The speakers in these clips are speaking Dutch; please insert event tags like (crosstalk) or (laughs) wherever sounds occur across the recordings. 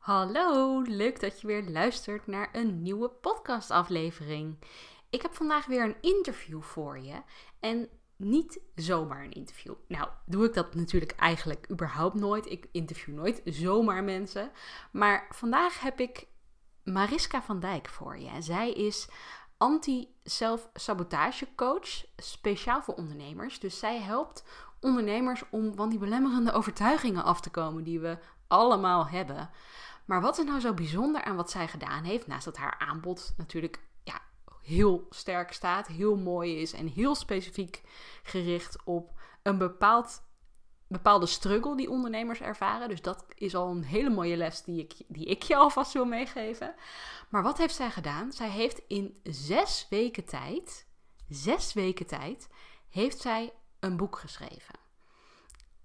Hallo, leuk dat je weer luistert naar een nieuwe podcastaflevering. Ik heb vandaag weer een interview voor je en niet zomaar een interview. Nou, doe ik dat natuurlijk eigenlijk überhaupt nooit. Ik interview nooit zomaar mensen. Maar vandaag heb ik Mariska van Dijk voor je. Zij is anti-self-sabotage speciaal voor ondernemers. Dus zij helpt ondernemers om van die belemmerende overtuigingen af te komen die we allemaal hebben. Maar wat is nou zo bijzonder aan wat zij gedaan heeft? Naast dat haar aanbod natuurlijk ja, heel sterk staat, heel mooi is en heel specifiek gericht op een bepaald, bepaalde struggle die ondernemers ervaren. Dus dat is al een hele mooie les die ik, die ik je alvast wil meegeven. Maar wat heeft zij gedaan? Zij heeft in zes weken tijd, zes weken tijd, heeft zij een boek geschreven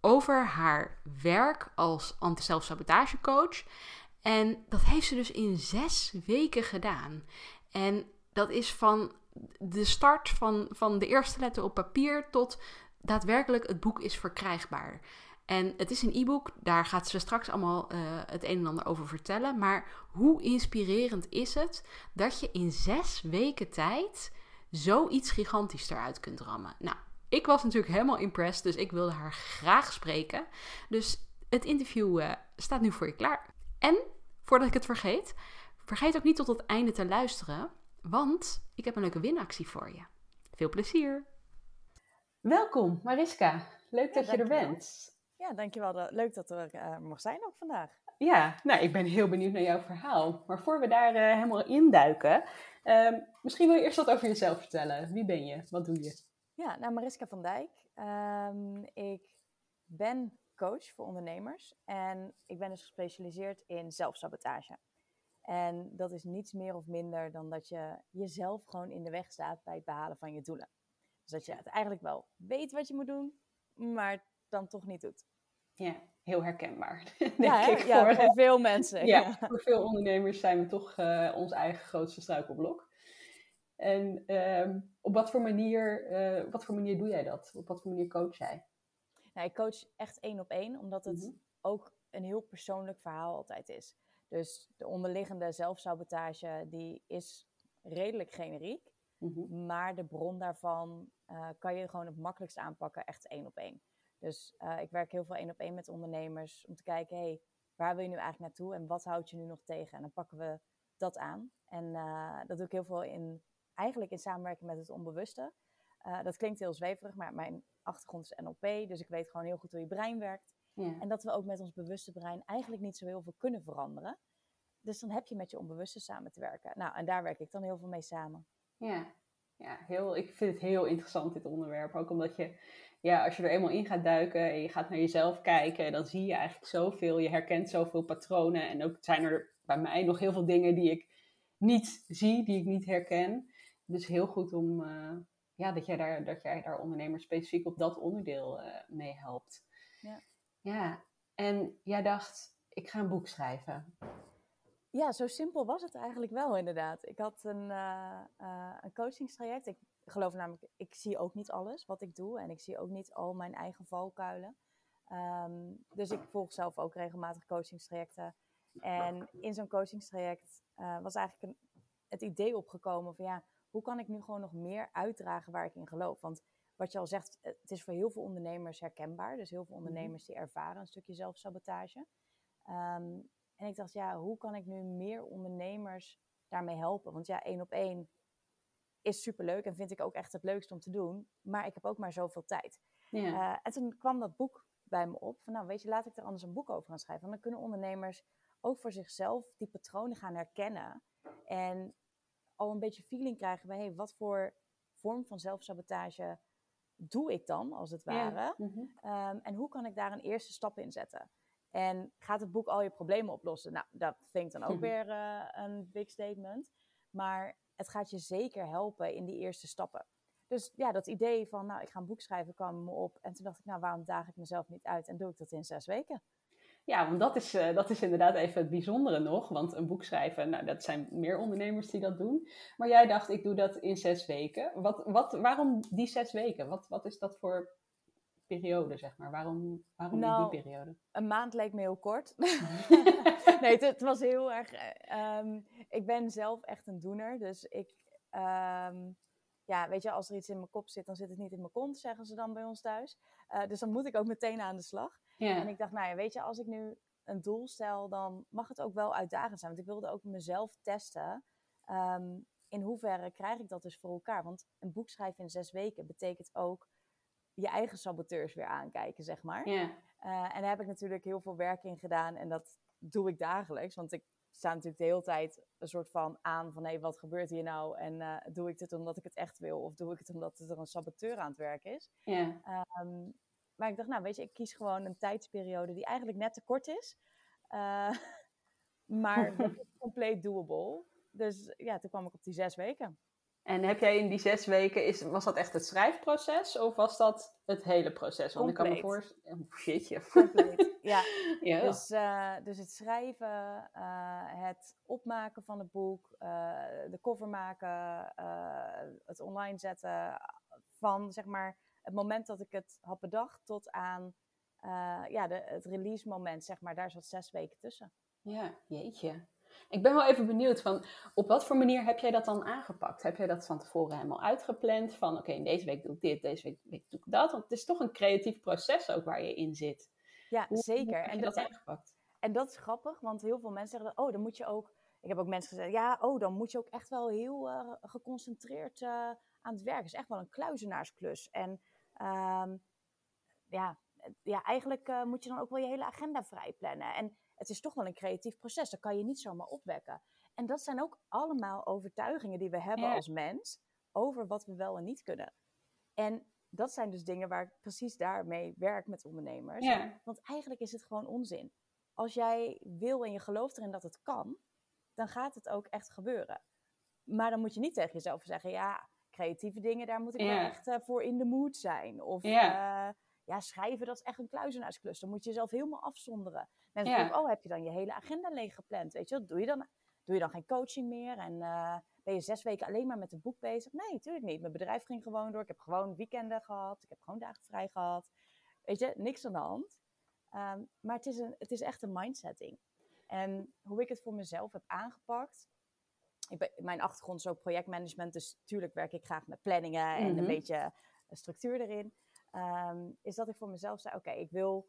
over haar werk als anti-zelfsabotagecoach. En dat heeft ze dus in zes weken gedaan. En dat is van de start van, van de eerste letter op papier tot daadwerkelijk het boek is verkrijgbaar. En het is een e-book, daar gaat ze straks allemaal uh, het een en ander over vertellen. Maar hoe inspirerend is het dat je in zes weken tijd zoiets gigantisch eruit kunt rammen? Nou, ik was natuurlijk helemaal impressed, dus ik wilde haar graag spreken. Dus het interview uh, staat nu voor je klaar. En voordat ik het vergeet, vergeet ook niet tot het einde te luisteren, want ik heb een leuke winactie voor je. Veel plezier! Welkom Mariska, leuk dat je er bent. Ja, dankjewel. Leuk dat er uh, mag zijn ook vandaag. Ja, nou, ik ben heel benieuwd naar jouw verhaal. Maar voor we daar uh, helemaal induiken, uh, misschien wil je eerst wat over jezelf vertellen. Wie ben je? Wat doe je? Ja, nou Mariska van Dijk. Um, ik ben coach voor ondernemers en ik ben dus gespecialiseerd in zelfsabotage. En dat is niets meer of minder dan dat je jezelf gewoon in de weg staat bij het behalen van je doelen. Dus dat je het eigenlijk wel weet wat je moet doen, maar dan toch niet doet. Ja, heel herkenbaar. (laughs) Denk ja, ik, ja, voor, veel mensen. (laughs) Ja, ja, voor veel ondernemers zijn we toch uh, ons eigen grootste struikelblok. En uh, op wat voor, manier, uh, wat voor manier doe jij dat? Op wat voor manier coach jij? Nou, ik coach echt één op één, omdat het mhm. ook een heel persoonlijk verhaal altijd is. Dus de onderliggende zelfsabotage, die is redelijk generiek. Mhm. Maar de bron daarvan uh, kan je gewoon het makkelijkst aanpakken, echt één op één. Dus uh, ik werk heel veel één op één met ondernemers om te kijken, hey, waar wil je nu eigenlijk naartoe en wat houdt je nu nog tegen? En dan pakken we dat aan. En uh, dat doe ik heel veel in eigenlijk in samenwerking met het onbewuste. Uh, dat klinkt heel zweverig, maar mijn achtergrond is NLP, dus ik weet gewoon heel goed hoe je brein werkt. Ja. En dat we ook met ons bewuste brein eigenlijk niet zo heel veel kunnen veranderen. Dus dan heb je met je onbewuste samen te werken. Nou, en daar werk ik dan heel veel mee samen. Ja, ja heel, ik vind het heel interessant dit onderwerp. Ook omdat je, ja, als je er eenmaal in gaat duiken en je gaat naar jezelf kijken, dan zie je eigenlijk zoveel. Je herkent zoveel patronen. En ook zijn er bij mij nog heel veel dingen die ik niet zie, die ik niet herken. Dus heel goed om, uh, ja, dat jij, daar, dat jij daar ondernemers specifiek op dat onderdeel uh, mee helpt. Ja. ja, en jij dacht, ik ga een boek schrijven. Ja, zo simpel was het eigenlijk wel inderdaad. Ik had een, uh, een coachingstraject. Ik geloof namelijk, ik zie ook niet alles wat ik doe. En ik zie ook niet al mijn eigen valkuilen. Um, dus ik volg zelf ook regelmatig coachingstrajecten. En in zo'n coachingstraject was eigenlijk een, het idee opgekomen van ja, hoe kan ik nu gewoon nog meer uitdragen waar ik in geloof? Want wat je al zegt, het is voor heel veel ondernemers herkenbaar. Dus heel veel mhm. ondernemers die ervaren een stukje zelfsabotage. Um, en ik dacht, ja, hoe kan ik nu meer ondernemers daarmee helpen? Want ja, één op één is superleuk en vind ik ook echt het leukst om te doen. Maar ik heb ook maar zoveel tijd. Ja. Uh, en toen kwam dat boek bij me op. Van nou, weet je, laat ik er anders een boek over gaan schrijven. Want dan kunnen ondernemers ook voor zichzelf die patronen gaan herkennen. En al een beetje feeling krijgen bij, hey, wat voor vorm van zelfsabotage doe ik dan, als het ware? Mhm. Ehm, en hoe kan ik daar een eerste stap in zetten? En gaat het boek al je problemen oplossen? Nou, dat vind ik dan ook (laughs) weer uh, een big statement. Maar het gaat je zeker helpen in die eerste stappen. Dus ja, dat idee van, nou, ik ga een boek schrijven kwam me op. En toen dacht ik, nou, waarom daag ik mezelf niet uit en doe ik dat in zes weken? Ja, want dat is, uh, dat is inderdaad even het bijzondere nog. Want een boek schrijven, nou, dat zijn meer ondernemers die dat doen. Maar jij dacht, ik doe dat in zes weken. Wat, wat, waarom die zes weken? Wat, wat is dat voor periode, zeg maar? Waarom, waarom in Nou, die periode? Een maand leek me heel kort. (laughs) nee, het, het was heel erg. eh, ehm, ik ben zelf echt een doener. Dus ik. ehm, ja, weet je, als er iets in mijn kop zit, dan zit het niet in mijn kont, zeggen ze dan bij ons thuis. Eh, dus dan moet ik ook meteen aan de slag. Ja, En ik dacht, nou ja, weet je, als ik nu een doel stel, dan mag het ook wel uitdagend zijn. Want ik wilde ook mezelf testen. ehm, in hoeverre krijg ik dat dus voor elkaar? Want een boek schrijven in zes weken betekent ook je eigen saboteurs weer aankijken, zeg maar. ja, Eh, en daar heb ik natuurlijk heel veel werk in gedaan. En dat doe ik dagelijks. Want ik sta natuurlijk de hele tijd een soort van aan van... hé, wat gebeurt hier nou? En eh, doe ik dit omdat ik het echt wil? Of doe ik het omdat er een saboteur aan het werk is? ja. Ehm, maar ik dacht, nou weet je, ik kies gewoon een tijdsperiode die eigenlijk net te kort is. Eh, (laughs) maar (laughs) dat is compleet doable. Dus ja, toen kwam ik op die zes weken. En heb jij in die zes weken, is, was dat echt het schrijfproces of was dat het hele proces? Want ik kan me Compleet. voorstellen... Oh, shitje. Compleet, ja. (laughs) ja. Dus, eh, dus het schrijven, eh, het opmaken van het boek, de cover maken, het online zetten. Van zeg maar het moment dat ik het had bedacht tot aan eh, ja, de, het release moment, zeg maar. Daar zat zes weken tussen. Ja, jeetje. Ik ben wel even benieuwd van, op wat voor manier heb jij dat dan aangepakt? Heb jij dat van tevoren helemaal uitgepland? Van, oké, in deze week doe ik dit, deze week, week doe ik dat. Want het is toch een creatief proces ook waar je in zit. Ja, Hoe, zeker. Hoe heb en dat, aangepakt? En dat is grappig, want heel veel mensen zeggen, oh, dan moet je ook... Ik heb ook mensen gezegd, ja, oh, dan moet je ook echt wel heel eh, geconcentreerd eh, aan het werk. Het is echt wel een kluizenaarsklus. En ehm, ja, ja, eigenlijk eh, moet je dan ook wel je hele agenda vrij plannen. En het is toch wel een creatief proces, dat kan je niet zomaar opwekken. En dat zijn ook allemaal overtuigingen die we hebben Ja. als mens over wat we wel en niet kunnen. En dat zijn dus dingen waar ik precies daarmee werk met ondernemers. Ja. Want eigenlijk is het gewoon onzin. Als jij wil en je gelooft erin dat het kan, dan gaat het ook echt gebeuren. Maar dan moet je niet tegen jezelf zeggen, ja, creatieve dingen, daar moet ik wel echt eh, voor in de mood zijn. Of Ja. eh, ja, schrijven, dat is echt een kluizenaarsklus. Dan moet je jezelf helemaal afzonderen. Mensen denken, oh, heb je dan je hele agenda leeg gepland? Weet je, doe je dan? Doe je dan geen coaching meer? En eh, ben je zes weken alleen maar met het boek bezig? Nee, natuurlijk niet. Mijn bedrijf ging gewoon door. Ik heb gewoon weekenden gehad. Ik heb gewoon dagen vrij gehad. Weet je, niks aan de hand. Ehm, maar het is, een, het is echt een mindsetting. En hoe ik het voor mezelf heb aangepakt. Ik ben, mijn achtergrond is ook projectmanagement, dus natuurlijk werk ik graag met planningen en Mhm. een beetje structuur erin. Ehm, is dat ik voor mezelf zei: Oké, ik wil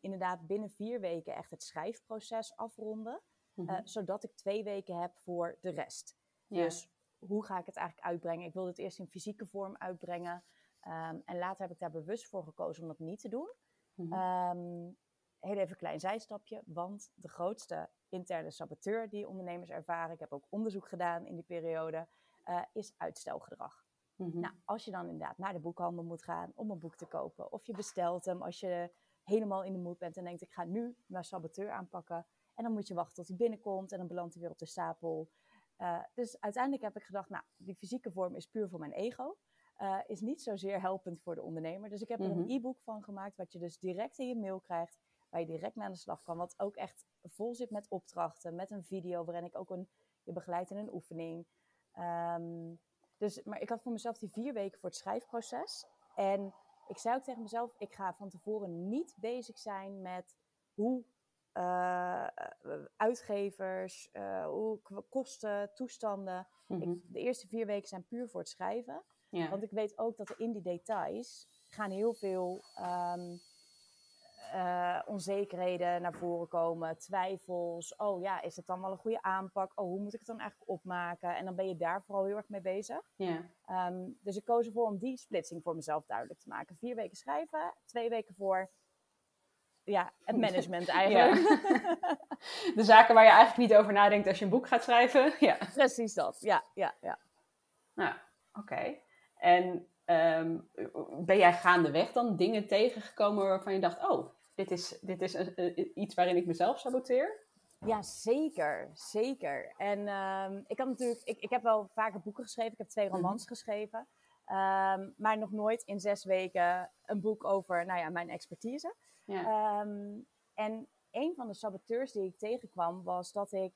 inderdaad binnen vier weken echt het schrijfproces afronden. Mhm. eh, zodat ik twee weken heb voor de rest. Ja. Dus hoe ga ik het eigenlijk uitbrengen? Ik wilde het eerst in fysieke vorm uitbrengen. Ehm, en later heb ik daar bewust voor gekozen om dat niet te doen. Mhm. Ehm, heel even een klein zijstapje, want de grootste interne saboteur die ondernemers ervaren, ik heb ook onderzoek gedaan in die periode, eh, is uitstelgedrag. Mhm. Nou, als je dan inderdaad naar de boekhandel moet gaan om een boek te kopen, of je bestelt hem als je helemaal in de mood bent en denkt: ik ga nu mijn saboteur aanpakken, en dan moet je wachten tot hij binnenkomt en dan belandt hij weer op de stapel. Eh, dus uiteindelijk heb ik gedacht: nou, die fysieke vorm is puur voor mijn ego. eh, is niet zozeer helpend voor de ondernemer. Dus ik heb er Mhm. een e-book van gemaakt, wat je dus direct in je mail krijgt, waar je direct naar de slag kan. Wat ook echt vol zit met opdrachten, met een video waarin ik ook een, je begeleidt in een oefening. Ehm, dus, maar ik had voor mezelf die vier weken voor het schrijfproces. En ik zei ook tegen mezelf, ik ga van tevoren niet bezig zijn met hoe eh, uitgevers, eh, hoe kosten, toestanden. Mhm. Ik, de eerste vier weken zijn puur voor het schrijven. ja. Want ik weet ook dat er in die details gaan heel veel ehm, eh, onzekerheden naar voren komen. Twijfels. Oh ja, is het dan wel een goede aanpak? Oh, hoe moet ik het dan eigenlijk opmaken? En dan ben je daar vooral heel erg mee bezig. ja. Ehm, dus ik koos ervoor om die splitsing voor mezelf duidelijk te maken. Vier weken schrijven, twee weken voor ja, het management (laughs) eigenlijk. (laughs) De zaken waar je eigenlijk niet over nadenkt als je een boek gaat schrijven. (laughs) Ja. Precies dat, ja, ja, ja. Nou, oké. En ehm, ben jij gaandeweg dan dingen tegengekomen waarvan je dacht, oh, dit is, dit is een- iets waarin ik mezelf saboteer? Ja, zeker, zeker. En ehm, ik had natuurlijk, ik, ik heb wel vaker boeken geschreven. Ik heb twee romans geschreven. Ehm, maar nog nooit in zes weken een boek over, nou ja, mijn expertise. Ja. Ehm, en een van de saboteurs die ik tegenkwam was dat ik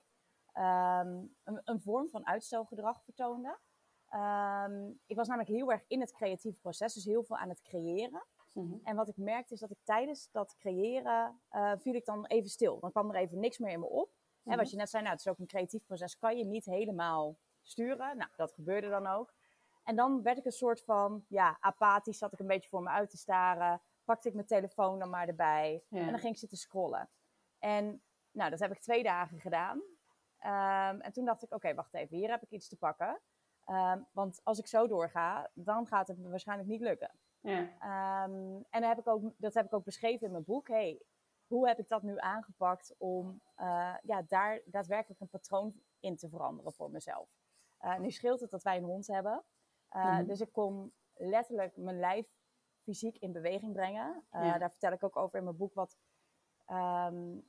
een, een vorm van uitstelgedrag vertoonde. Ik was namelijk heel erg in het creatieve proces, dus heel veel aan het creëren. Mhm. En wat ik merkte is dat ik tijdens dat creëren uh, viel ik dan even stil. Dan kwam er even niks meer in me op. En wat mhm. je net zei, nou, het is ook een creatief proces, kan je niet helemaal sturen. Nou, dat gebeurde dan ook. En dan werd ik een soort van, ja, apathisch, zat ik een beetje voor me uit te staren. Pakte ik mijn telefoon dan maar erbij. En dan ging ik zitten scrollen. En nou, dat heb ik twee dagen gedaan. Ehm, en toen dacht ik, oké, wacht even, hier heb ik iets te pakken. Ehm, want als ik zo doorga, dan gaat het me waarschijnlijk niet lukken. Ja. Um, en heb ik ook, dat heb ik ook beschreven in mijn boek. Hey, hoe heb ik dat nu aangepakt om uh, ja, daar daadwerkelijk een patroon in te veranderen voor mezelf? Uh, nu scheelt het dat wij een hond hebben. Uh, Dus ik kon letterlijk mijn lijf fysiek in beweging brengen. Ja. Daar vertel ik ook over in mijn boek. Wat, um,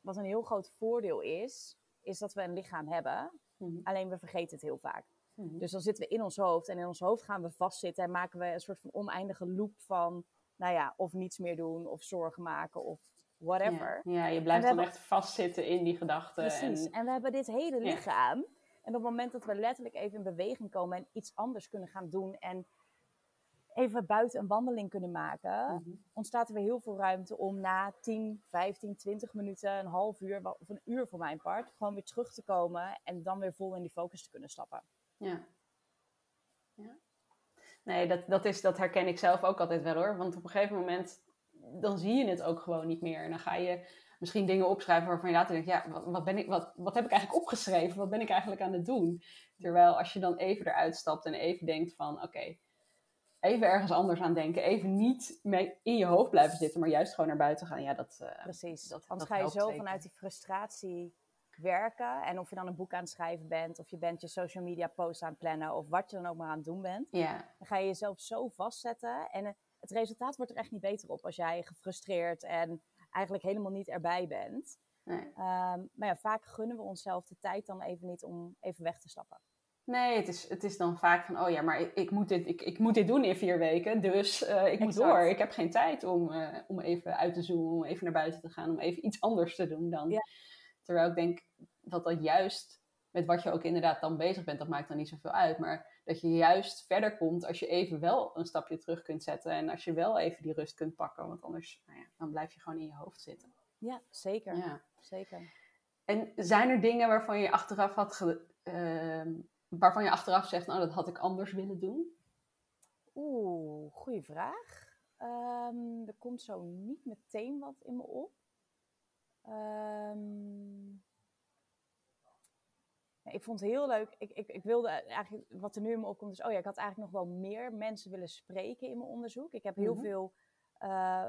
wat een heel groot voordeel is, is dat we een lichaam hebben. Mm Alleen we vergeten het heel vaak. Mhm. Dus dan zitten we in ons hoofd en in ons hoofd gaan we vastzitten en maken we een soort van oneindige loop van, nou ja, of niets meer doen of zorgen maken of whatever. Ja, je blijft dan echt vastzitten in die gedachten. Precies, en... en... we hebben dit hele lichaam. En op het moment dat we letterlijk even in beweging komen en iets anders kunnen gaan doen en even buiten een wandeling kunnen maken, mhm. ontstaat er weer heel veel ruimte om na 10, 15, 20 minuten, een half uur of een uur voor mijn part, gewoon weer terug te komen en dan weer vol in die focus te kunnen stappen. Ja. ja. Nee, dat, dat, is, dat herken ik zelf ook altijd wel hoor. Want op een gegeven moment, dan zie je het ook gewoon niet meer. En dan ga je misschien dingen opschrijven waarvan je later denkt, ja, wat, wat, ben ik, wat, wat heb ik eigenlijk opgeschreven? Wat ben ik eigenlijk aan het doen? Terwijl als je dan even eruit stapt en even denkt van, oké, even ergens anders aan denken. Even niet mee in je hoofd blijven zitten, maar juist gewoon naar buiten gaan. Ja, dat, uh, Precies, dat, anders ga je zo vanuit die frustratie werken. En of je dan een boek aan het schrijven bent, of je bent je social media post aan het plannen, of wat je dan ook maar aan het doen bent. Dan ga je jezelf zo vastzetten. En eh, het resultaat wordt er echt niet beter op als jij gefrustreerd en eigenlijk helemaal niet erbij bent. Nee. Ehm, maar ja, vaak gunnen we onszelf de tijd dan even niet om even weg te stappen. Nee, het is, het is dan vaak van, oh ja, maar ik, ik moet, dit, ik, ik moet dit doen in vier weken, dus uh, ik moet door. Ik heb geen tijd om, uh, om even uit te zoomen, om even naar buiten te gaan, om even iets anders te doen dan. Ja. Terwijl ik denk dat dat juist met wat je ook inderdaad dan bezig bent, dat maakt dan niet zoveel uit. Maar dat je juist verder komt als je even wel een stapje terug kunt zetten. En als je wel even die rust kunt pakken. Want anders nou ja, dan blijf je gewoon in je hoofd zitten. Ja, zeker. Ja. zeker. En zijn er dingen waarvan je achteraf had uh, waarvan je achteraf zegt, nou dat had ik anders willen doen? Oeh, goede vraag. Um, er komt zo niet meteen wat in me op. Um, ik vond het heel leuk. Ik, ik, ik wilde eigenlijk, wat er nu in me opkomt, is, oh ja, ik had eigenlijk nog wel meer mensen willen spreken in mijn onderzoek. Ik heb heel mhm. veel uh,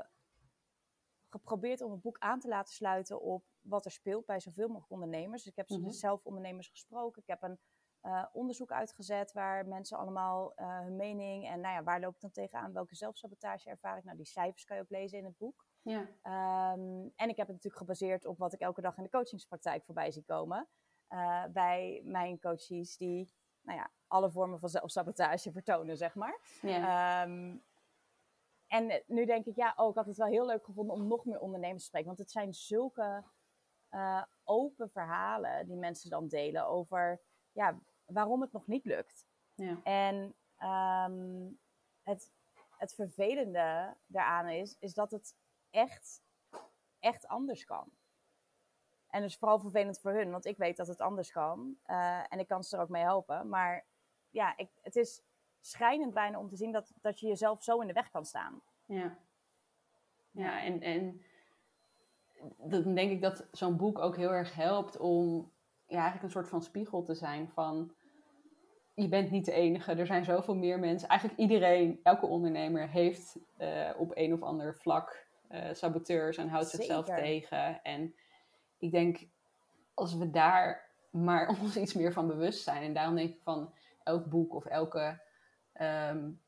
geprobeerd om het boek aan te laten sluiten op wat er speelt bij zoveel mogelijk ondernemers. Dus ik heb mm zelf ondernemers gesproken. Ik heb een uh, onderzoek uitgezet waar mensen allemaal uh, hun mening en nou ja, waar loop ik dan tegenaan? Welke zelfsabotage ervaar ik? Nou, die cijfers kan je ook lezen in het boek. Ja. Um, en ik heb het natuurlijk gebaseerd op wat ik elke dag in de coachingspraktijk voorbij zie komen. Uh, bij mijn coaches die nou ja, alle vormen van zelfsabotage vertonen, zeg maar. Ja. Um, en nu denk ik, ja, oh, ik had het wel heel leuk gevonden om nog meer ondernemers te spreken. Want het zijn zulke uh, open verhalen die mensen dan delen over ja, waarom het nog niet lukt. Ja. En um, het, het vervelende daaraan is, is dat het echt, echt anders kan. En dus vooral vervelend voor hun, want ik weet dat het anders kan. Uh, en ik kan ze er ook mee helpen. Maar ja, ik, het is schrijnend bijna om te zien dat, dat je jezelf zo in de weg kan staan. Ja, ja en, en dan denk ik dat zo'n boek ook heel erg helpt om ja, eigenlijk een soort van spiegel te zijn van je bent niet de enige, er zijn zoveel meer mensen. Eigenlijk iedereen, elke ondernemer heeft uh, op een of ander vlak uh, saboteurs en houdt zichzelf tegen. En ik denk, als we daar maar (laughs) ons iets meer van bewust zijn. En daarom denk ik van elk boek of elke um,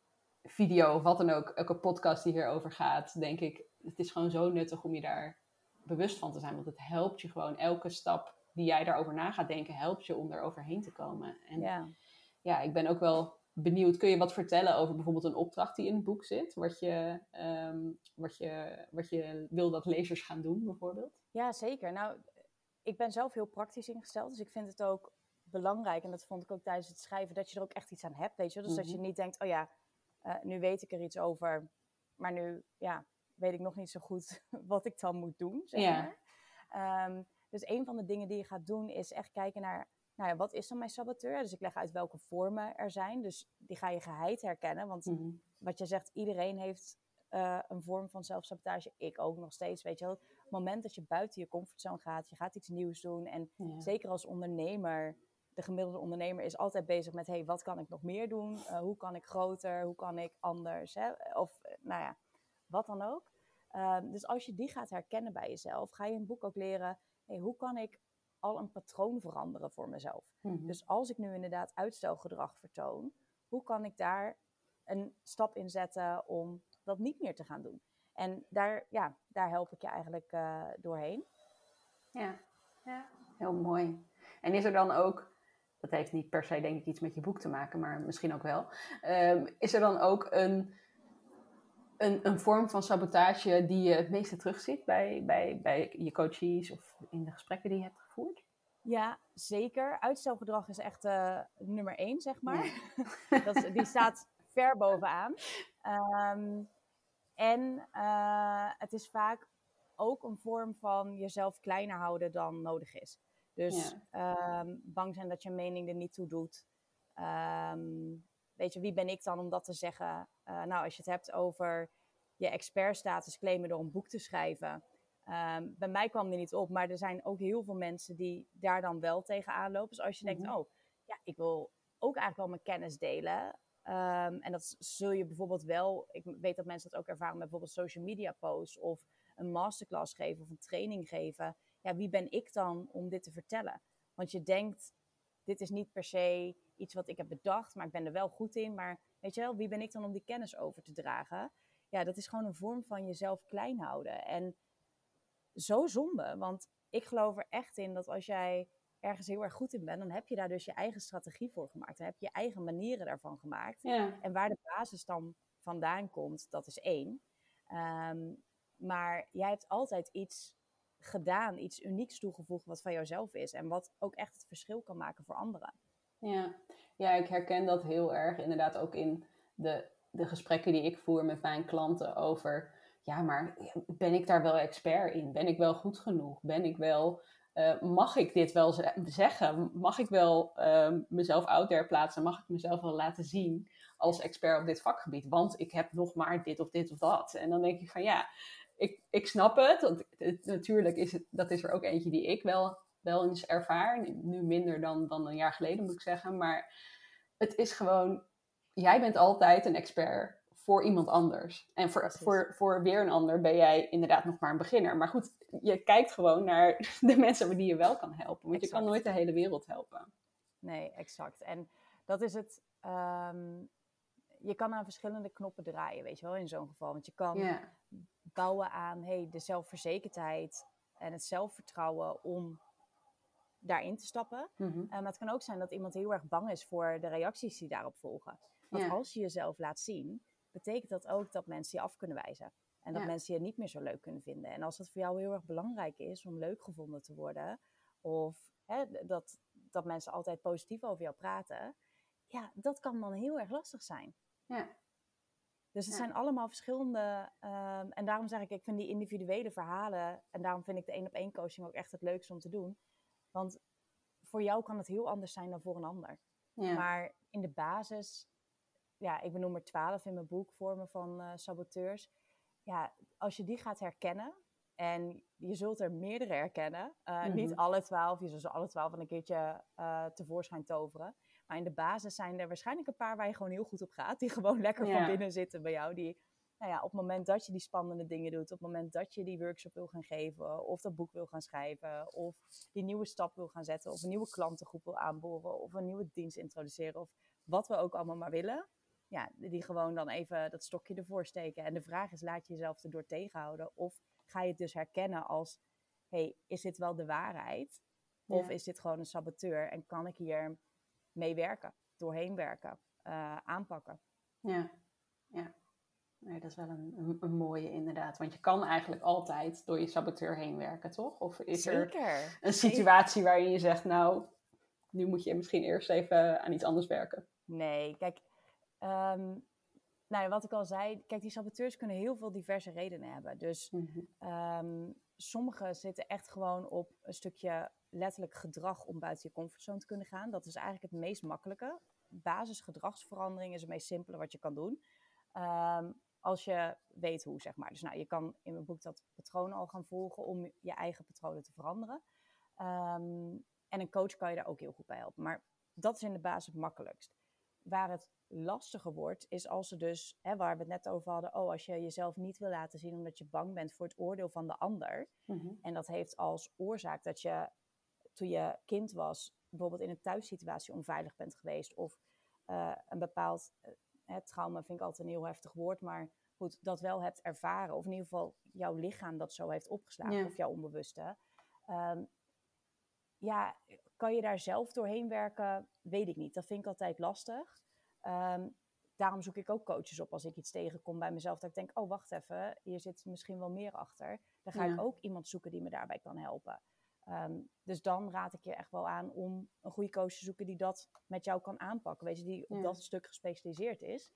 video of wat dan ook, elke podcast die hierover gaat, denk ik, het is gewoon zo nuttig om je daar bewust van te zijn. Want het helpt je gewoon elke stap die jij daarover na gaat denken, helpt je om er overheen te komen. En ja, ja ik ben ook wel benieuwd. Kun je wat vertellen over bijvoorbeeld een opdracht die in het boek zit? Wat je, um, wat je, wat je wil dat lezers gaan doen, bijvoorbeeld? Ja, zeker. Nou, ik ben zelf heel praktisch ingesteld. Dus ik vind het ook belangrijk, en dat vond ik ook tijdens het schrijven, dat je er ook echt iets aan hebt. Weet je? Dus dat je mhm. niet denkt, oh ja, uh, nu weet ik er iets over. Maar nu, ja, weet ik nog niet zo goed (laughs) wat ik dan moet doen, zeg maar. Ehm, dus een van de dingen die je gaat doen is echt kijken naar, nou ja, wat is dan mijn saboteur? Dus ik leg uit welke vormen er zijn. Dus die ga je geheid herkennen. Want mhm. wat je zegt, iedereen heeft uh, een vorm van zelfsabotage. Ik ook nog steeds, weet je wel. Het moment dat je buiten je comfortzone gaat, je gaat iets nieuws doen. En zeker als ondernemer, de gemiddelde ondernemer is altijd bezig met... hey, wat kan ik nog meer doen? Uh, hoe kan ik groter? Hoe kan ik anders? Hè? Of, uh, nou ja, wat dan ook. Ehm, dus als je die gaat herkennen bij jezelf, ga je in een boek ook leren... Hey, hoe kan ik al een patroon veranderen voor mezelf? Mhm. Dus als ik nu inderdaad uitstelgedrag vertoon... hoe kan ik daar een stap in zetten om dat niet meer te gaan doen. En daar, ja, daar help ik je eigenlijk uh, doorheen. Ja. ja, heel mooi. En is er dan ook, dat heeft niet per se denk ik iets met je boek te maken, maar misschien ook wel. Um, is er dan ook een, een, een vorm van sabotage die je het meeste terugziet bij, bij, bij je coaches of in de gesprekken die je hebt gevoerd? Ja, zeker. Uitstelgedrag is echt uh, nummer één, zeg maar. (laughs) dat, die staat ver bovenaan. Um, en uh, het is vaak ook een vorm van jezelf kleiner houden dan nodig is. Dus ja. um, bang zijn dat je mening er niet toe doet. Um, weet je, wie ben ik dan om dat te zeggen? Uh, nou, als je het hebt over je expertstatus claimen door een boek te schrijven. Um, bij mij kwam die niet op, maar er zijn ook heel veel mensen die daar dan wel tegenaan lopen. Dus als je denkt, mhm. oh, ja, ik wil ook eigenlijk wel mijn kennis delen. Um, en dat zul je bijvoorbeeld wel, ik weet dat mensen dat ook ervaren met bijvoorbeeld social media posts of een masterclass geven of een training geven. Ja, wie ben ik dan om dit te vertellen? Want je denkt, dit is niet per se iets wat ik heb bedacht, maar ik ben er wel goed in. Maar weet je wel, wie ben ik dan om die kennis over te dragen? Ja, dat is gewoon een vorm van jezelf klein houden. En zo zonde, want ik geloof er echt in dat als jij ergens heel erg goed in bent, dan heb je daar dus je eigen strategie voor gemaakt. Dan heb je je eigen manieren daarvan gemaakt. Ja. En waar de basis dan vandaan komt, dat is één. Ehm, maar jij hebt altijd iets gedaan, iets unieks toegevoegd wat van jouzelf is. En wat ook echt het verschil kan maken voor anderen. Ja, ja ik herken dat heel erg inderdaad ook in de, de gesprekken die ik voer met mijn klanten over... Ja, maar ben ik daar wel expert in? Ben ik wel goed genoeg? Ben ik wel uh, mag ik dit wel zeggen? Mag ik wel uh, mezelf out there plaatsen? Mag ik mezelf wel laten zien als expert op dit vakgebied? Want ik heb nog maar dit of dit of dat. En dan denk ik van ja, ik, ik snap het. Want het, natuurlijk is het, dat is er ook eentje die ik wel, wel eens ervaar. Nu minder dan, dan een jaar geleden moet ik zeggen. Maar het is gewoon, jij bent altijd een expert voor iemand anders. En voor, voor, voor weer een ander ben jij inderdaad nog maar een beginner. Maar goed, je kijkt gewoon naar (laughs) de mensen die je wel kan helpen. Want je kan nooit de hele wereld helpen. Nee, exact. En dat is het. Ehm, je kan aan verschillende knoppen draaien, weet je wel, in zo'n geval. Want je kan bouwen aan hey, de zelfverzekerdheid en het zelfvertrouwen om daarin te stappen. Mm maar het kan ook zijn dat iemand heel erg bang is voor de reacties die daarop volgen. Want als je jezelf laat zien, betekent dat ook dat mensen je af kunnen wijzen. En dat mensen je niet meer zo leuk kunnen vinden. En als het voor jou heel erg belangrijk is om leuk gevonden te worden, of hè, dat, dat mensen altijd positief over jou praten, ja, dat kan dan heel erg lastig zijn. Ja. Dus het zijn allemaal verschillende. Um, en daarom zeg ik, ik vind die individuele verhalen. En daarom vind ik de één op één coaching ook echt het leukste om te doen. Want voor jou kan het heel anders zijn dan voor een ander. Ja. Maar in de basis ja, ik benoem er twaalf in mijn boek, vormen van uh, saboteurs. Ja, als je die gaat herkennen, en je zult er meerdere herkennen, uh, niet alle twaalf, je zult ze alle twaalf een keertje uh, tevoorschijn toveren. Maar in de basis zijn er waarschijnlijk een paar waar je gewoon heel goed op gaat, die (laughs) gewoon lekker van binnen zitten bij jou. Die, nou ja, op het moment dat je die spannende dingen doet, op het moment dat je die workshop wil gaan geven, of dat boek wil gaan schrijven, of die nieuwe stap wil gaan zetten, of een nieuwe klantengroep wil aanboren, of een nieuwe dienst introduceren, of wat we ook allemaal maar willen ja, die gewoon dan even dat stokje ervoor steken. En de vraag is, laat je jezelf erdoor tegenhouden? Of ga je het dus herkennen als, hey, is dit wel de waarheid? Of is dit gewoon een saboteur en kan ik hier mee werken, doorheen werken, uh, aanpakken? Ja, ja. Nee, dat is wel een, een, mooie inderdaad. Want je kan eigenlijk altijd door je saboteur heen werken, toch? Of is Zeker. er een situatie waarin je zegt, nou, nu moet je misschien eerst even aan iets anders werken? Nee, kijk, Um, nou, ja, wat ik al zei, kijk, die saboteurs kunnen heel veel diverse redenen hebben. Dus Mhm. Ehm, sommige zitten echt gewoon op een stukje letterlijk gedrag om buiten je comfortzone te kunnen gaan. Dat is eigenlijk het meest makkelijke. Basisgedragsverandering is het meest simpele wat je kan doen. Ehm, als je weet hoe, zeg maar. Dus nou, je kan in mijn boek dat patroon al gaan volgen om je eigen patronen te veranderen. Ehm, en een coach kan je daar ook heel goed bij helpen. Maar dat is in de basis het makkelijkst. Waar het lastiger wordt, is als ze dus, hè, waar we het net over hadden, oh, als je jezelf niet wil laten zien omdat je bang bent voor het oordeel van de ander. Mhm. En dat heeft als oorzaak dat je toen je kind was, bijvoorbeeld in een thuissituatie onveilig bent geweest. Of eh, een bepaald eh, trauma vind ik altijd een heel heftig woord, maar goed, dat wel hebt ervaren. Of in ieder geval jouw lichaam dat zo heeft opgeslagen, Ja. of jouw onbewuste. Ehm, ja, kan je daar zelf doorheen werken? Weet ik niet. Dat vind ik altijd lastig. Ehm, daarom zoek ik ook coaches op als ik iets tegenkom bij mezelf. Dat ik denk, oh wacht even, hier zit misschien wel meer achter. Dan ga ik ook iemand zoeken die me daarbij kan helpen. Ehm, dus dan raad ik je echt wel aan om een goede coach te zoeken die dat met jou kan aanpakken. Weet je, die op Ja. dat stuk gespecialiseerd is.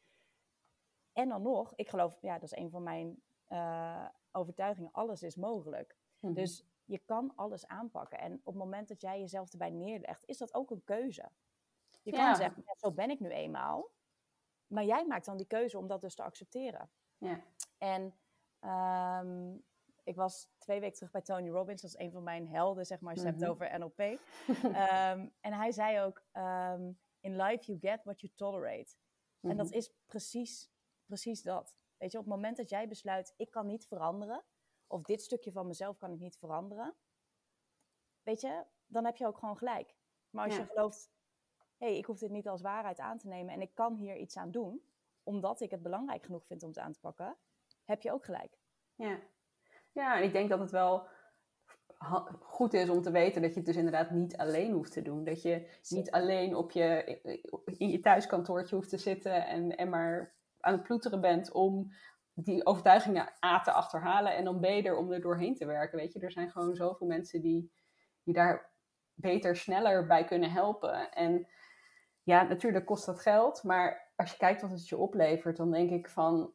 En dan nog, ik geloof, ja, dat is een van mijn eh, overtuigingen, alles is mogelijk. Mhm. Dus je kan alles aanpakken. En op het moment dat jij jezelf erbij neerlegt, is dat ook een keuze. Je kan zeggen, ja, zo ben ik nu eenmaal. Maar jij maakt dan die keuze om dat dus te accepteren. Ja. En ehm, ik was twee weken terug bij Tony Robbins. Dat is een van mijn helden, zeg maar, als je het Mhm. hebt over NLP. (laughs) Ehm, en hij zei ook, ehm, in life you get what you tolerate. En dat Mhm. is precies, precies dat. Weet je, op het moment dat jij besluit, ik kan niet veranderen, of dit stukje van mezelf kan ik niet veranderen, weet je, dan heb je ook gewoon gelijk. Maar als Ja. je gelooft, hé, hey, ik hoef dit niet als waarheid aan te nemen en ik kan hier iets aan doen, omdat ik het belangrijk genoeg vind om het aan te pakken, heb je ook gelijk. Ja. ja, en ik denk dat het wel goed is om te weten dat je het dus inderdaad niet alleen hoeft te doen. Dat je niet alleen op je, in je thuiskantoortje hoeft te zitten en, en maar aan het ploeteren bent om die overtuigingen A te achterhalen en dan B er om er doorheen te werken. Weet je, er zijn gewoon zoveel mensen die je daar beter, sneller bij kunnen helpen. En ja, natuurlijk kost dat geld, maar als je kijkt wat het je oplevert, dan denk ik van,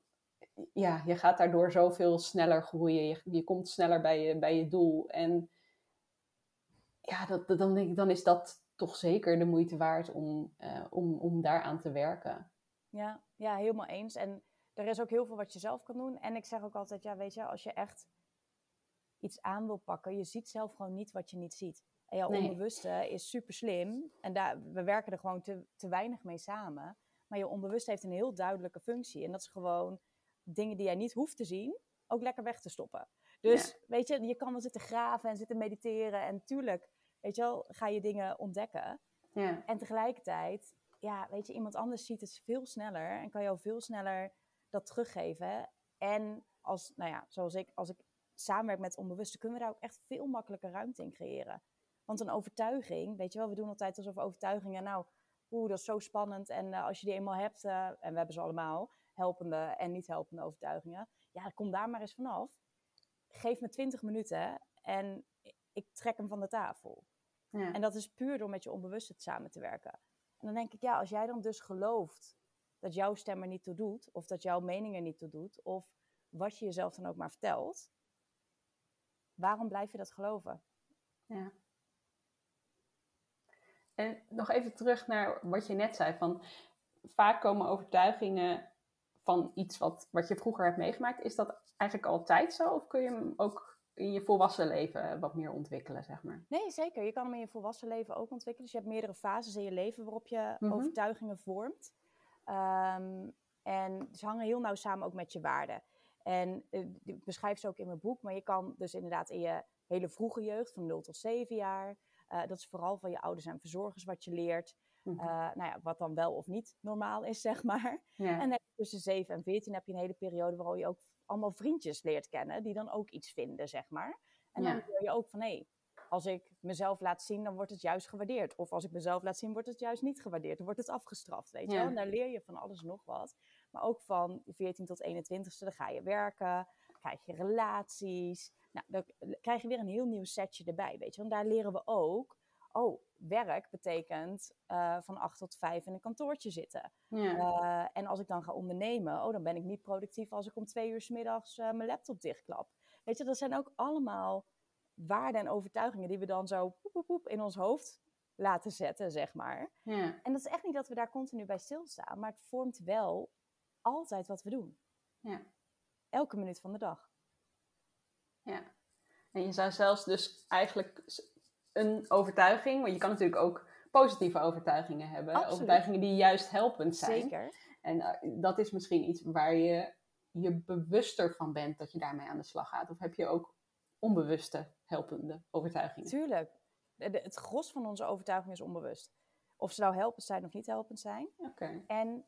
ja, je gaat daardoor zoveel sneller groeien. Je, je komt sneller bij je, bij je doel. En ja, dat- dan, denk ik, dan is dat toch zeker de moeite waard om, eh, om, om daaraan te werken. Ja, ja, helemaal eens. En er is ook heel veel wat je zelf kan doen. En ik zeg ook altijd, ja, weet je, als je echt iets aan wil pakken, je ziet zelf gewoon niet wat je niet ziet. En jouw Nee. onbewuste is super slim. En daar, we werken er gewoon te, te weinig mee samen. Maar je onbewuste heeft een heel duidelijke functie. En dat is gewoon dingen die jij niet hoeft te zien, ook lekker weg te stoppen. Dus weet je, je kan wel zitten graven en zitten mediteren. En tuurlijk, weet je wel, ga je dingen ontdekken. Ja, En tegelijkertijd, ja, weet je, iemand anders ziet het veel sneller en kan jou veel sneller dat teruggeven. En als, nou ja, zoals ik, als ik samenwerk met onbewuste, kunnen we daar ook echt veel makkelijker ruimte in creëren. Want een overtuiging, weet je wel, we doen altijd alsof overtuigingen, nou, oeh, dat is zo spannend. En eh, als je die eenmaal hebt, eh, en we hebben ze allemaal, helpende en niet helpende overtuigingen, ja, kom daar maar eens vanaf. Geef me 20 minuten en ik trek hem van de tafel. ja. En dat is puur door met je onbewuste samen te werken. En dan denk ik, ja, als jij dan dus gelooft dat jouw stem er niet toe doet, of dat jouw mening er niet toe doet, of wat je jezelf dan ook maar vertelt, waarom blijf je dat geloven? Ja. En nog even terug naar wat je net zei. Van, vaak komen overtuigingen van iets wat, wat je vroeger hebt meegemaakt. Is dat eigenlijk altijd zo? Of kun je hem ook in je volwassen leven wat meer ontwikkelen, zeg maar? Nee, zeker. Je kan hem in je volwassen leven ook ontwikkelen. Dus je hebt meerdere fases in je leven waarop je Mhm. overtuigingen vormt. Ehm, en ze hangen heel nauw samen ook met je waarden. En eh, ik beschrijf ze ook in mijn boek, maar je kan dus inderdaad in je hele vroege jeugd, van 0 tot 7 jaar, eh, dat is vooral van je ouders en verzorgers wat je leert. Eh, nou ja, wat dan wel of niet normaal is, zeg maar. ja. En tussen 7 en 14 heb je een hele periode waarin je ook allemaal vriendjes leert kennen, die dan ook iets vinden, zeg maar. En dan leer je ook van, hé, als ik mezelf laat zien, dan wordt het juist gewaardeerd. Of als ik mezelf laat zien, wordt het juist niet gewaardeerd. Dan wordt het afgestraft, weet je wel. En daar leer je van alles nog wat. Maar ook van 14 tot 21ste, dan ga je werken, krijg je relaties. Nou, dan krijg je weer een heel nieuw setje erbij, weet je. Want daar leren we ook oh, werk betekent uh, van acht tot vijf in een kantoortje zitten. Ja. Uh, en als ik dan ga ondernemen, oh, dan ben ik niet productief als ik om twee uur s middags uh, mijn laptop dichtklap. Weet je, dat zijn ook allemaal waarden en overtuigingen die we dan zo poep, poep, poep in ons hoofd laten zetten, zeg maar. Ja. En dat is echt niet dat we daar continu bij stilstaan, maar het vormt wel altijd wat we doen. Ja. Elke minuut van de dag. Ja. En je zou zelfs dus eigenlijk een overtuiging, want je kan natuurlijk ook positieve overtuigingen hebben. Absoluut. Overtuigingen die juist helpend zijn. Zeker. En uh, dat is misschien iets waar je je bewuster van bent dat je daarmee aan de slag gaat. Of heb je ook onbewuste helpende overtuigingen? Tuurlijk. Het gros van onze overtuiging is onbewust. Of ze nou helpend zijn of niet helpend zijn. Oké. En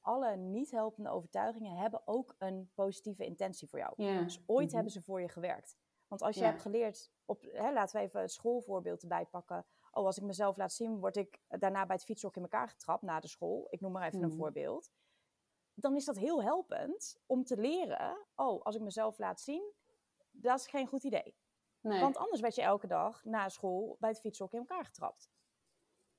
alle niet helpende overtuigingen hebben ook een positieve intentie voor jou. Dus ooit Mhm. hebben ze voor je gewerkt. Want als je hebt geleerd, op, hè, laten we even het schoolvoorbeeld erbij pakken. Oh, als ik mezelf laat zien, word ik daarna bij het fietshok in elkaar getrapt na de school. Ik noem maar even Mhm. een voorbeeld. Dan is dat heel helpend om te leren. Oh, als ik mezelf laat zien, dat is geen goed idee. Nee. Want anders werd je elke dag na school bij het fietshok in elkaar getrapt.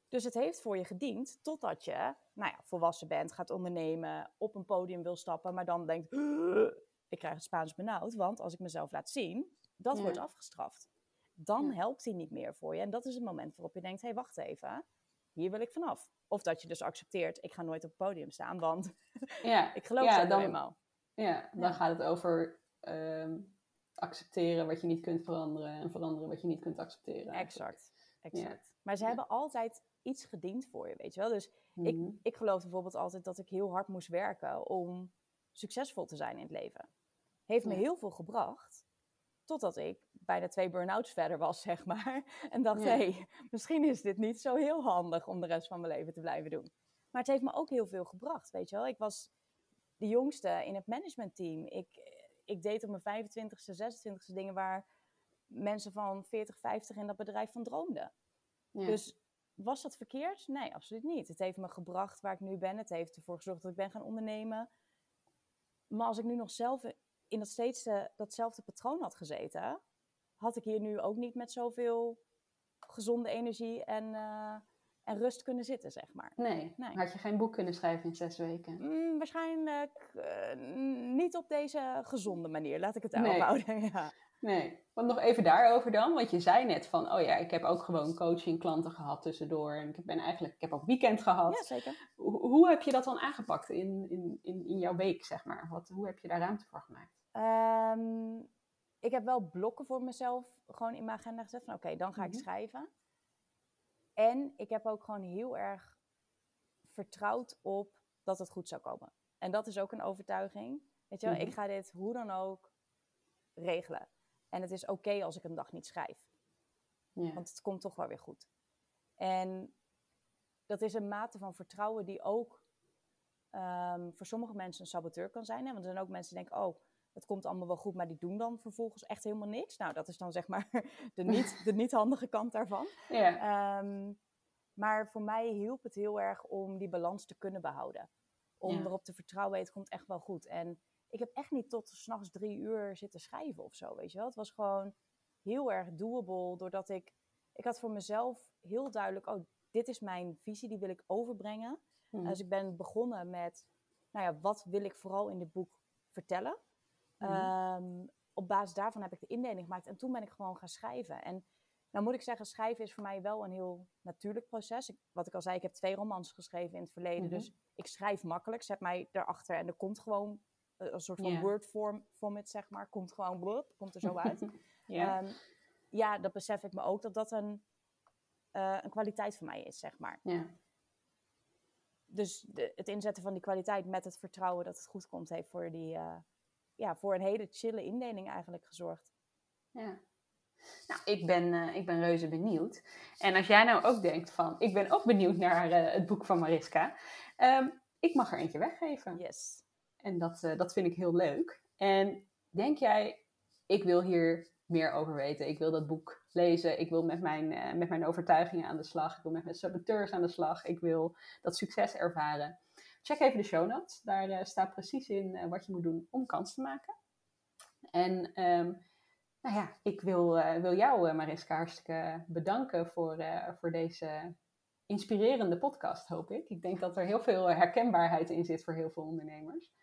Dus het heeft voor je gediend totdat je nou ja, volwassen bent, gaat ondernemen, op een podium wil stappen, maar dan denkt, "Huh, ik krijg het Spaans benauwd, want als ik mezelf laat zien, dat Ja. wordt afgestraft. Dan Ja. helpt hij niet meer voor je. En dat is het moment waarop je denkt, hé, hey, wacht even, hier wil ik vanaf. Of dat je dus accepteert, ik ga nooit op het podium staan, want ja. (laughs) ik geloof ja, dat dan, eenmaal. Ja, dan gaat het over ehm, accepteren wat je niet kunt veranderen en veranderen wat je niet kunt accepteren. eigenlijk. Exact, exact. Maar ze hebben altijd iets gediend voor je, weet je wel. Dus Ik, Mhm. ik geloof bijvoorbeeld altijd dat ik heel hard moest werken om succesvol te zijn in het leven. Heeft me heel veel gebracht, totdat ik bijna twee burn-outs verder was, (laughs) zeg maar. En dacht, hé, hey, misschien is dit niet zo heel handig om de rest van mijn leven te blijven doen. Maar het heeft me ook heel veel gebracht, weet je wel. Ik was de jongste in het managementteam. Ik, ik deed op mijn 25ste, 26ste dingen waar mensen van 40, 50 in dat bedrijf van droomden. Ja. Dus was dat verkeerd? Nee, absoluut niet. Het heeft me gebracht waar ik nu ben. Het heeft ervoor gezorgd dat ik ben gaan ondernemen. Maar als ik nu nog zelf in dat steeds eh, datzelfde patroon had gezeten, had ik hier nu ook niet met zoveel gezonde energie en, eh, en rust kunnen zitten, zeg maar. nee. Nee. had je geen boek kunnen schrijven in zes weken. Mm, waarschijnlijk eh, niet op deze gezonde manier. Laat ik het daarop Nee. houden. (laughs) Ja. Nee, want nog even daarover dan. Want je zei net van, oh ja, ik heb ook gewoon coaching klanten gehad tussendoor. En ik ben eigenlijk, ik heb ook weekend gehad. ja, zeker. Hoe, hoe heb je dat dan aangepakt in, in, in, in jouw week, zeg maar? Wat, hoe heb je daar ruimte voor gemaakt? Ehm, ik heb wel blokken voor mezelf gewoon in mijn agenda gezet van oké, dan ga ik Mhm. schrijven. En ik heb ook gewoon heel erg vertrouwd op dat het goed zou komen. En dat is ook een overtuiging. Weet je wel, Mhm. ik ga dit hoe dan ook regelen. En het is oké als ik een dag niet schrijf. Ja. Want het komt toch wel weer goed. En dat is een mate van vertrouwen die ook ehm, voor sommige mensen een saboteur kan zijn. Hè? Want er zijn ook mensen die denken, oh, het komt allemaal wel goed, maar die doen dan vervolgens echt helemaal niks. Nou, dat is dan zeg maar (laughs) de niet, de niet handige kant daarvan. (laughs) ja. Ehm, maar voor mij hielp het heel erg om die balans te kunnen behouden. Om Ja. erop te vertrouwen, het komt echt wel goed. En ik heb echt niet tot s'nachts drie uur zitten schrijven of zo, weet je wel. Het was gewoon heel erg doable, doordat ik... Ik had voor mezelf heel duidelijk, oh, dit is mijn visie, die wil ik overbrengen. Mhm. Dus ik ben begonnen met, nou ja, wat wil ik vooral in dit boek vertellen? Mhm. Ehm, op basis daarvan heb ik de indeling gemaakt en toen ben ik gewoon gaan schrijven. En nou moet ik zeggen, schrijven is voor mij wel een heel natuurlijk proces. Ik, wat ik al zei, ik heb twee romans geschreven in het verleden, Mhm. dus ik schrijf makkelijk. Zet mij erachter en er komt gewoon eh, een soort van word form, format, zeg maar. Komt gewoon, blub, komt er zo (laughs) uit. ja. Ehm, ja, dat besef ik me ook, dat dat een, eh, een kwaliteit van mij is, zeg maar. ja. Dus de, het inzetten van die kwaliteit met het vertrouwen dat het goed komt, heeft voor, die, eh, ja, voor een hele chille indeling eigenlijk gezorgd. Ja. Nou, ik ben, eh, ik ben reuze benieuwd. En als jij nou ook denkt van, ik ben ook benieuwd naar eh, het boek van Mariska. ehm, ik mag er eentje weggeven. Yes. En dat, eh, dat vind ik heel leuk. En denk jij, ik wil hier meer over weten. Ik wil dat boek lezen. Ik wil met mijn, met mijn overtuigingen aan de slag. Ik wil met mijn saboteurs aan de slag. Ik wil dat succes ervaren. Check even de show notes. Daar eh, staat precies in eh, wat je moet doen om kans te maken. En ehm, nou ja, ik wil, wil jou, Mariska, hartstikke bedanken voor, voor deze inspirerende podcast, hoop ik. Ik denk dat er heel veel herkenbaarheid in zit voor heel veel ondernemers.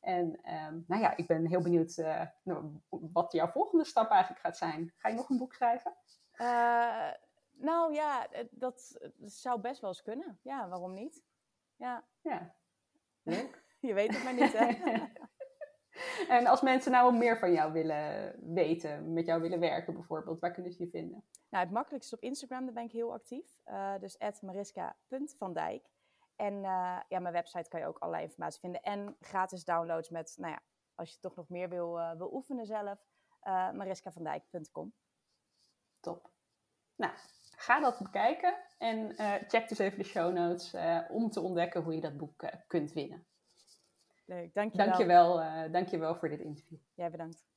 En ehm, nou ja, ik ben heel benieuwd nou, wat jouw volgende stap eigenlijk gaat zijn. Ga je nog een boek schrijven? nou ja, dat, dat, zou best wel eens kunnen. Ja, waarom niet? Ja. Ja, leuk. Je weet het maar niet, hè? (laughs) en als mensen nou meer van jou willen weten, met jou willen werken bijvoorbeeld, waar kunnen ze je vinden? Nou, het makkelijkste op Instagram, daar ben ik heel actief. Uh, dus mariska.vandijk. En uh, ja, mijn website kan je ook allerlei informatie vinden. En gratis downloads met, nou ja, als je toch nog meer wil, uh, wil oefenen zelf, mariskavandijk.com. Top. Nou, ga dat bekijken en check dus even de show notes om te ontdekken hoe je dat boek kunt winnen. Leuk, dankjewel. Dankjewel, uh, dankjewel voor dit interview. Jij bedankt.